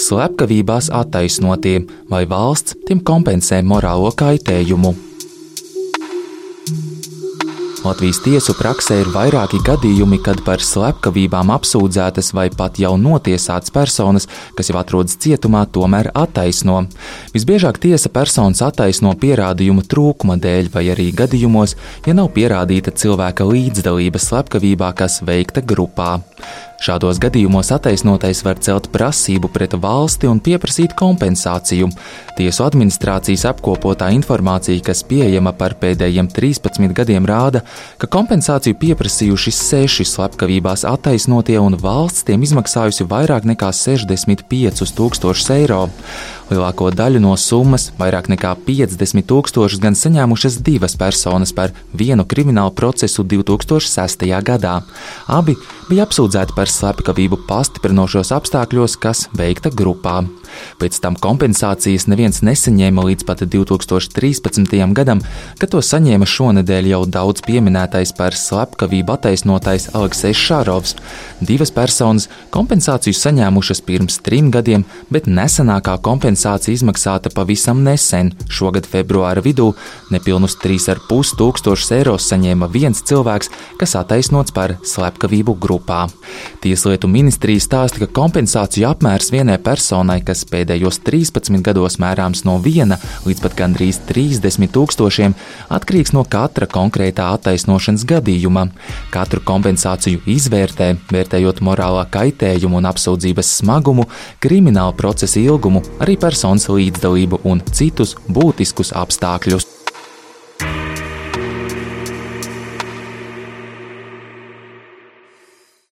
Slepkavībās attaisnotie vai valsts tiem kompensē morālo kaitējumu. Latvijas tiesu praksē ir vairāki gadījumi, kad par slepkavībām apsūdzētas vai pat jau notiesātas personas, kas jau atrodas cietumā, tomēr attaisno. Visbiežāk tiesa personas attaisno pierādījumu trūkuma dēļ, vai arī gadījumos, ja nav pierādīta cilvēka līdzdalība slepkavībā, kas veikta grupā. Šādos gadījumos attaisnotais var celt prasību pret valsti un pieprasīt kompensāciju. Tiesu administrācijas apkopotā informācija, kas pieejama par pēdējiem 13 gadiem, rāda, ka kompensāciju pieprasījuši seši slepkavībās attaisnotie un valsts tiem izmaksājusi vairāk nekā 65 tūkstošus eiro. Lielāko daļu no summas, vairāk nekā 50 tūkstošus, gan saņēmušas divas personas par vienu kriminālu procesu 2006. gadā. Abi bija apsūdzēti par slepkavību pastiprinošos apstākļos, kas veikta grupā. Pēc tam kompensācijas neviens nesaņēma līdz pat 2013. gadam, kad to saņēma šonadēļ jau daudz pieminētais par slepkavību attaisnotais Aleksis Šārovs. Divas personas kompensāciju saņēmušas pirms trim gadiem, bet nesenākā kompensācija izmaksāta pavisam nesen, šogad februāra vidū, nepilnus 3,5 tūkstošus eiro saņēma viens cilvēks, kas attaisnots par slepkavību grupā. Tieslietu ministrija stāsta, ka kompensāciju apmērs vienai personai, kas pēdējos 13 gados mērāms no 1 līdz pat gandrīz 30 tūkstošiem, atkarīgs no katra konkrētā attaisnošanas gadījuma. Katru kompensāciju izvērtē, vērtējot morālā kaitējumu un apsūdzības smagumu, krimināla procesa ilgumu, arī personas līdzdalību un citus būtiskus apstākļus.